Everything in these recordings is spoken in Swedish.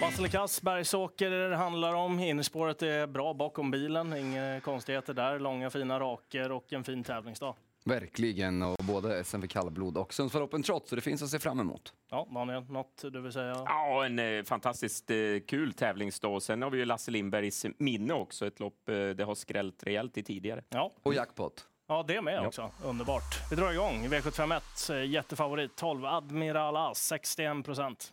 Basilikas, Bergsåker det handlar om. Innerspåret är bra bakom bilen. Inga konstigheter där. Långa fina raker och en fin tävlingsdag. Verkligen, och både SM för kallblod och Sundsvall Open Trot, så det finns att se fram emot. Ja, Daniel, något du vill säga? Ja, en eh, fantastiskt eh, kul tävlingsdag. Sen har vi ju Lasse Lindbergs minne också, ett lopp eh, det har skrällt rejält i tidigare. Ja, Och jackpot. ja det med också. Underbart. Vi drar igång. V751, eh, jättefavorit 12, Admiral As, 61 procent.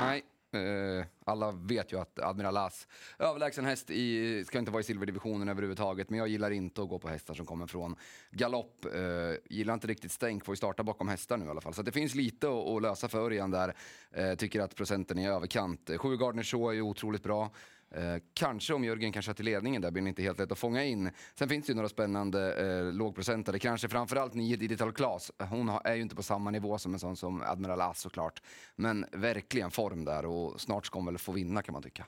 Nej, Eh, alla vet ju att Admiral As, överlägsen häst, i, ska inte vara i silverdivisionen överhuvudtaget, men jag gillar inte att gå på hästar som kommer från galopp. Eh, gillar inte riktigt stänk, får ju starta bakom hästar nu i alla fall. Så det finns lite att, att lösa för Örjan där. Eh, tycker att procenten är i överkant. Sju Gardner Shaw är ju otroligt bra. Eh, kanske om Jörgen kan köra till ledningen där blir det inte helt lätt att fånga in. Sen finns det ju några spännande eh, lågprocentare, kanske framförallt nio Digital Class. Hon har, är ju inte på samma nivå som en sån som Admiral As såklart. Men verkligen form där och snart ska hon väl få vinna kan man tycka.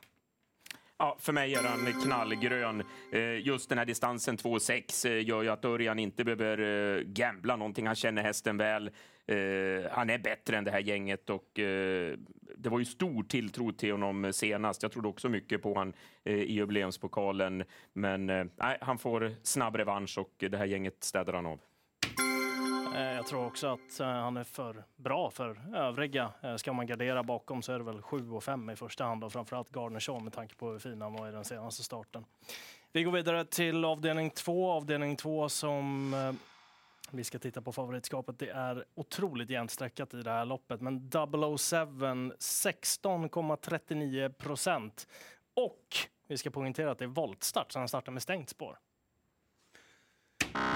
Ja, för mig är han knallgrön. Eh, just den här distansen 2,6 eh, gör ju att Örjan inte behöver eh, gambla någonting. Han känner hästen väl. Han är bättre än det här gänget och det var ju stor tilltro till honom senast. Jag trodde också mycket på han i jubileumspokalen. Men nej, han får snabb revansch och det här gänget städar han av. Eh, jag tror också att eh, han är för bra för övriga. Eh, ska man gardera bakom så är det väl 7 och 5 i första hand och framförallt Gardner med tanke på hur fin han var i den senaste starten. Vi går vidare till avdelning 2. Avdelning 2 som vi ska titta på favoritskapet. Det är otroligt jämnsträckat i det här loppet, men 007 16,39 procent. Och vi ska poängtera att det är voltstart, så han startar med stängt spår.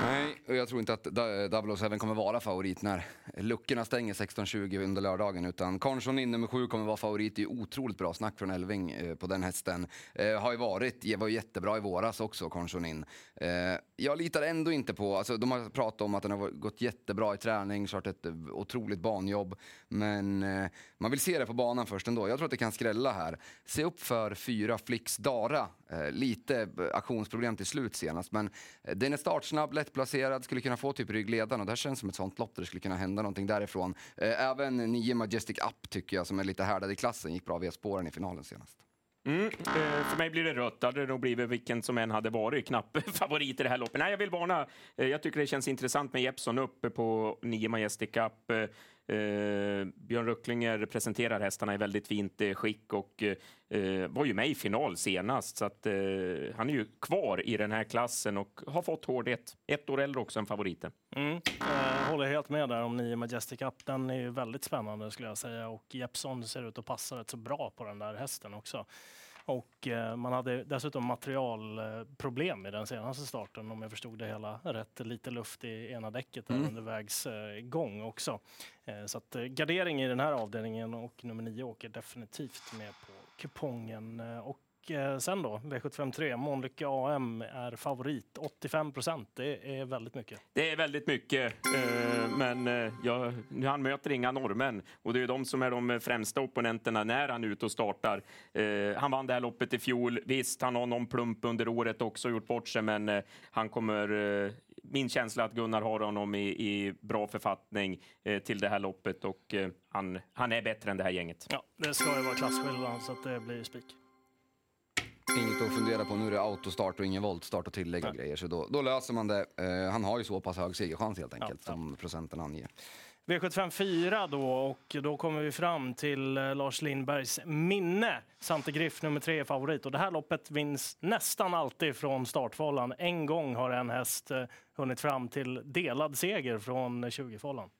Nej, och jag tror inte att Da- eh, 007 kommer vara favorit när luckorna stänger 16.20 under lördagen. Utan Karnsson in nummer 7 kommer vara favorit. Det är otroligt bra snack från Elving eh, på den hästen. Eh, har ju varit, var ju jättebra i våras också, Karnsson in. Eh, jag litar ändå inte på, alltså de har pratat om att den har gått jättebra i träning, kört ett eh, otroligt banjobb. Men eh, man vill se det på banan först ändå. Jag tror att det kan skrälla här. Se upp för fyra Flix Dara. Eh, lite aktionsproblem till slut senast, men eh, den är startsnabb, lättplacerad, skulle kunna få typ ryggledaren och det här känns som ett sånt lopp där det skulle kunna hända någonting därifrån. Eh, även 9 Majestic Up tycker jag, som är lite härdad i klassen, gick bra via spåren i finalen senast. Mm, för mig blir det rött. Det hade det nog blivit vilken som än hade varit knapp favorit i det här loppet. Nej, jag vill varna. Jag tycker det känns intressant med Jeppson uppe på 9 Majestic Cup. Eh, Björn Rucklinger presenterar hästarna i väldigt fint eh, skick och eh, var ju med i final senast. Så att, eh, han är ju kvar i den här klassen och har fått hårdhet. Ett år äldre också än favoriten. Mm. Eh, håller helt med där om nio Majestic Up. Den är ju väldigt spännande skulle jag säga och Jeppson ser ut att passa rätt så bra på den där hästen också. Och eh, man hade dessutom materialproblem i den senaste starten om jag förstod det hela rätt. Lite luft i ena däcket där under vägs eh, gång också. Eh, så att gardering i den här avdelningen och nummer 9 åker definitivt med på kupongen. Eh, och eh, sen då, V753, Månlycke AM är favorit. 85 procent, det är väldigt mycket. Det är väldigt mycket, eh, men eh, ja, han möter inga norrmän och det är de som är de främsta opponenterna när han är ute och startar. Eh, han vann det här loppet i fjol. Visst, han har någon plump under året också gjort bort sig, men han kommer... Min känsla att Gunnar har honom i, i bra författning eh, till det här loppet och eh, han, han är bättre än det här gänget. Ja, det ska ju vara klasskillnad så att det blir spik. Inget att fundera på, nu är det autostart och ingen voltstart och tillägg och grejer, så då, då löser man det. Eh, han har ju så pass hög segerchans helt enkelt, Ja, ja. som procenten anger. V75 4 då och då kommer vi fram till eh, Lars Lindbergs minne. Sante Griff nummer tre är favorit och det här loppet vinns nästan alltid från startfållan. En gång har en häst eh, hunnit fram till delad seger från 20-fållan.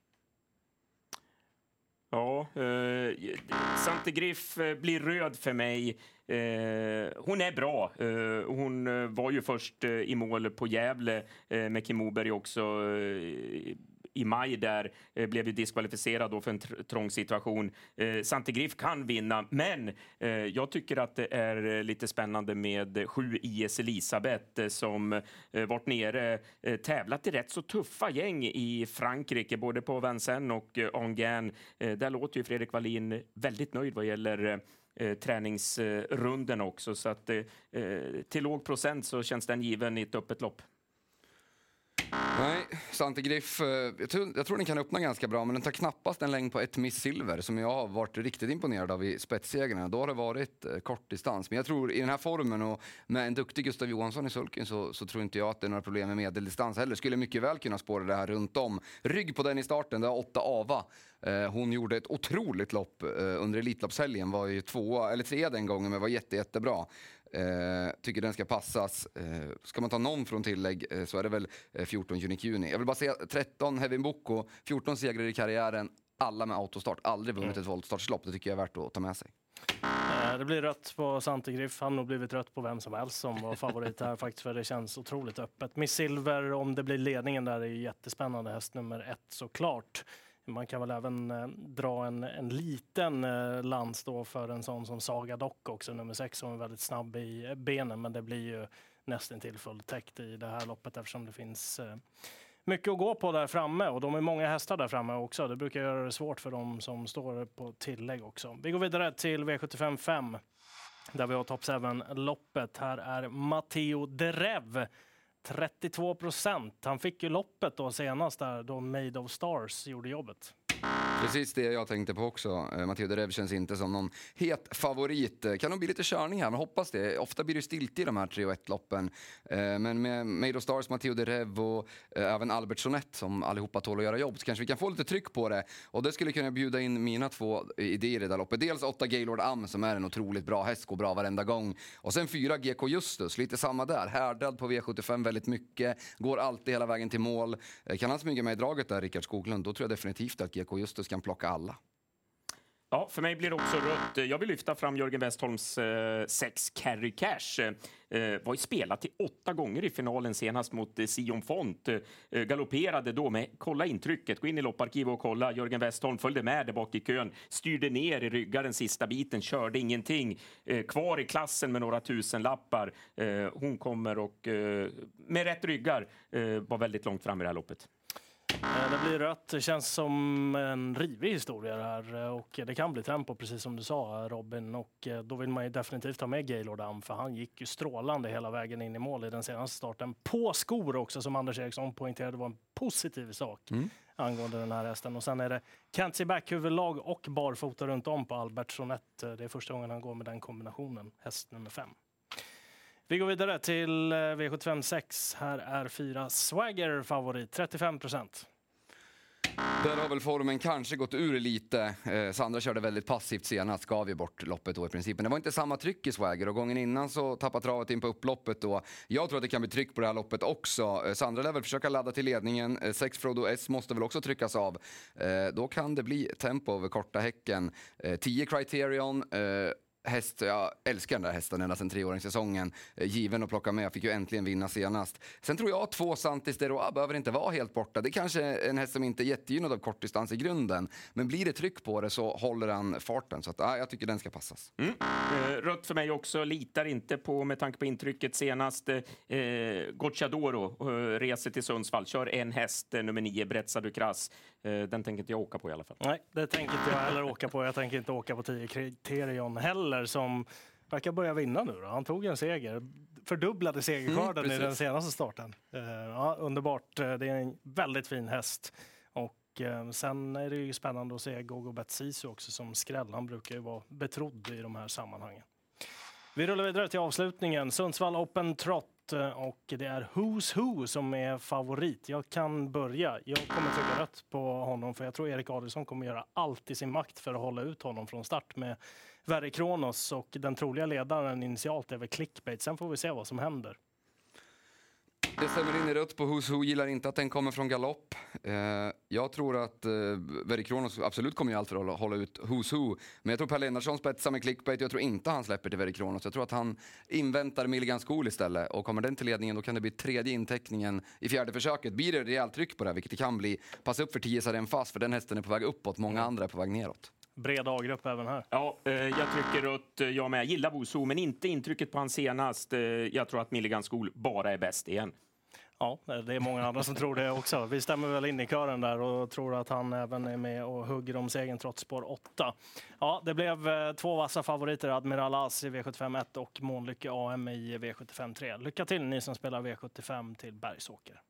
Ja, eh, Sante Griff eh, blir röd för mig. Eh, hon är bra. Eh, hon eh, var ju först eh, i mål på Gävle eh, med Kim Moberg också eh, i maj där eh, blev ju diskvalificerad då för en trång situation. Eh, Sante Griff kan vinna, men eh, jag tycker att det är eh, lite spännande med sju IS Elisabeth eh, som eh, varit nere, eh, tävlat i rätt så tuffa gäng i Frankrike, både på Vincennes och eh, Angers. Eh, där låter ju Fredrik Wallin väldigt nöjd vad gäller eh, eh träningsrunden också, så att eh, till låg procent så känns den given i ett öppet lopp. Nej, Svante Griff... Eh, jag tror, jag tror den kan öppna ganska bra, men den tar knappast en längd på ett miss silver som jag har varit riktigt imponerad av i spetssegrarna. Då har det varit eh, kort distans. Men jag tror i den här formen och med en duktig Gustav Johansson i sulken så, så tror inte jag att det är några problem med medeldistans heller. Skulle mycket väl kunna spåra det här runt om. Rygg på den i starten, det har åtta Ava. Eh, hon gjorde ett otroligt lopp eh, under Elitloppshelgen, var ju tvåa, eller trea den gången, men var jätte, jättebra. Eh, tycker den ska passas. Eh, ska man ta någon från tillägg eh, så är det väl 14 eh, Unique Juni. Jag vill bara säga 13 Hevin Boko, 14 segrar i karriären, alla med autostart. Aldrig vunnit mm. ett voltstartslopp. Det tycker jag är värt att ta med sig. Eh, det blir rött på Santegriff. Han har nog blivit rött på vem som helst som var favorit här faktiskt, för det känns otroligt öppet. Miss Silver, om det blir ledningen där, är jättespännande. Häst nummer ett såklart. Man kan väl även eh, dra en, en liten eh, lans då för en sån som Saga Dock också, nummer sex, som är väldigt snabb i eh, benen. Men det blir ju nästan till fulltäckt i det här loppet eftersom det finns eh, mycket att gå på där framme och de är många hästar där framme också. Det brukar göra det svårt för dem som står på tillägg också. Vi går vidare till V75 5 där vi har Top 7-loppet. Här är Matteo Derev 32 procent. Han fick ju loppet då senast där då Made of Stars gjorde jobbet. Precis det jag tänkte på också. Eh, Matteo Derev känns inte som någon het favorit. Eh, kan nog bli lite körning här, men hoppas det. Ofta blir det stilt i de här 3 1-loppen. Eh, men med Made of Stars, Matteo Derev och även Albert Sonett som allihopa tål att göra jobb så kanske vi kan få lite tryck på det. Och det skulle kunna bjuda in mina två idéer i det här loppet. Dels 8 Gaylord Am som är en otroligt bra häst, går bra varenda gång. Och sen 4 GK Justus, lite samma där. Härdad på V75 väldigt mycket, går alltid hela vägen till mål. Kan han smyga med i draget där, Rickard Skoglund, då tror jag definitivt att GK Justus kan plocka alla. Ja, för mig blir det också rött. Jag vill lyfta fram Jörgen Westholms eh, sex Carry Cash. Eh, eh var ju spelat till åtta gånger i finalen senast mot eh, Sion Font. Eh, galopperade då med, kolla intrycket, gå in i lopparkivet och kolla. Jörgen Westholm följde med där bak i kön, styrde ner i ryggar den sista biten, körde ingenting. Eh, kvar i klassen med några tusen lappar. Eh, hon kommer och eh, med rätt ryggar eh, var väldigt långt fram i det här loppet. Eh, det blir rött. Det känns som en rivig historia det här eh, och det kan bli tempo precis som du sa Robin och eh, då vill man ju definitivt ha med Gaylord Am för han gick ju strålande hela vägen in i mål i den senaste starten. På skor också som Anders Eriksson poängterade var en positiv sak mm. angående den här hästen. Och sen är det Canty Back huvudlag och barfota runt om på Albert Sonett. Det är första gången han går med den kombinationen, häst nummer fem. Vi går vidare till V75 6. Här är fyra Swagger favorit, 35 procent. Där har väl formen kanske gått ur lite. Eh, Sandra körde väldigt passivt senast, gav ju bort loppet då i princip. Men det var inte samma tryck i Swagger och gången innan så tappade travet in på upploppet då. Jag tror att det kan bli tryck på det här loppet också. Eh, Sandra lär väl försöka ladda till ledningen. Eh, sex Frodo S måste väl också tryckas av. Eh, då kan det bli tempo över korta häcken. Eh, 10 Criterion eh, häst, jag älskar den där hästen ända sedan treåringssäsongen. Eh, given att plocka med, jag fick ju äntligen vinna senast. Sen tror jag att två Santis Deroa behöver inte vara helt borta. Det är kanske är en häst som inte är jättegynnad av kortdistans i grunden. Men blir det tryck på det så håller han farten. Så att, ja, jag tycker den ska passas. Mm. Eh, rött för mig också, litar inte på med tanke på intrycket senast. Eh, Gocciadoro eh, reser till Sundsvall, kör en häst, eh, nummer nio, Brezza Ducras. Eh, den tänker inte jag åka på i alla fall. Nej, det tänker inte jag heller åka på. Jag tänker inte åka på 10 Criterion heller som verkar börja vinna nu. Då. Han tog en seger, fördubblade segerskörden mm, i den senaste starten. Uh, ja, underbart. Eh, det är en väldigt fin häst. Och uh, sen är det ju spännande att se Gogo Betsisu också som skräll. Han brukar ju vara betrodd i de här sammanhangen. Vi rullar vidare till avslutningen. Sundsvall Open Trot eh, och det är Who's Who som är favorit. Jag kan börja. Jag kommer trycka rött på honom för jag tror Erik Adielsson kommer göra allt i sin makt för att hålla ut honom från start med Verre Kronos och den troliga ledaren initialt är väl Clickbait. Sen får vi se vad som händer. Det stämmer in i rött på Who's Who, gillar inte att den kommer från galopp. Eh, jag tror att eh, Verre Kronos absolut kommer ju allt för att hålla ut Who's Who. Men jag tror Per Lennartsson spetsar med clickbait, jag tror inte han släpper till Verre Kronos. Jag tror att han inväntar Milligan School istället. Och kommer den till ledningen då kan det bli tredje inteckningen i fjärde försöket. Blir det rejält tryck på det, vilket det kan bli, passa upp för 10 Saren fast, för den hästen är på väg uppåt, många andra är på väg neråt. Bred A-grupp även här. Ja, eh, jag trycker rött, jag med. Jag gillar Boso, men inte intrycket på hans senast. Eh, jag tror att Milligan School bara är bäst igen. Ja, det är många andra som tror det också. Vi stämmer väl in i kören där och tror att han även är med och hugger om segern trots spår 8. Ja, det blev eh, två vassa favoriter, Admiral As i V75 1 och Månlycke AM i V75 3. Lycka till ni som spelar V75 till Bergsåker.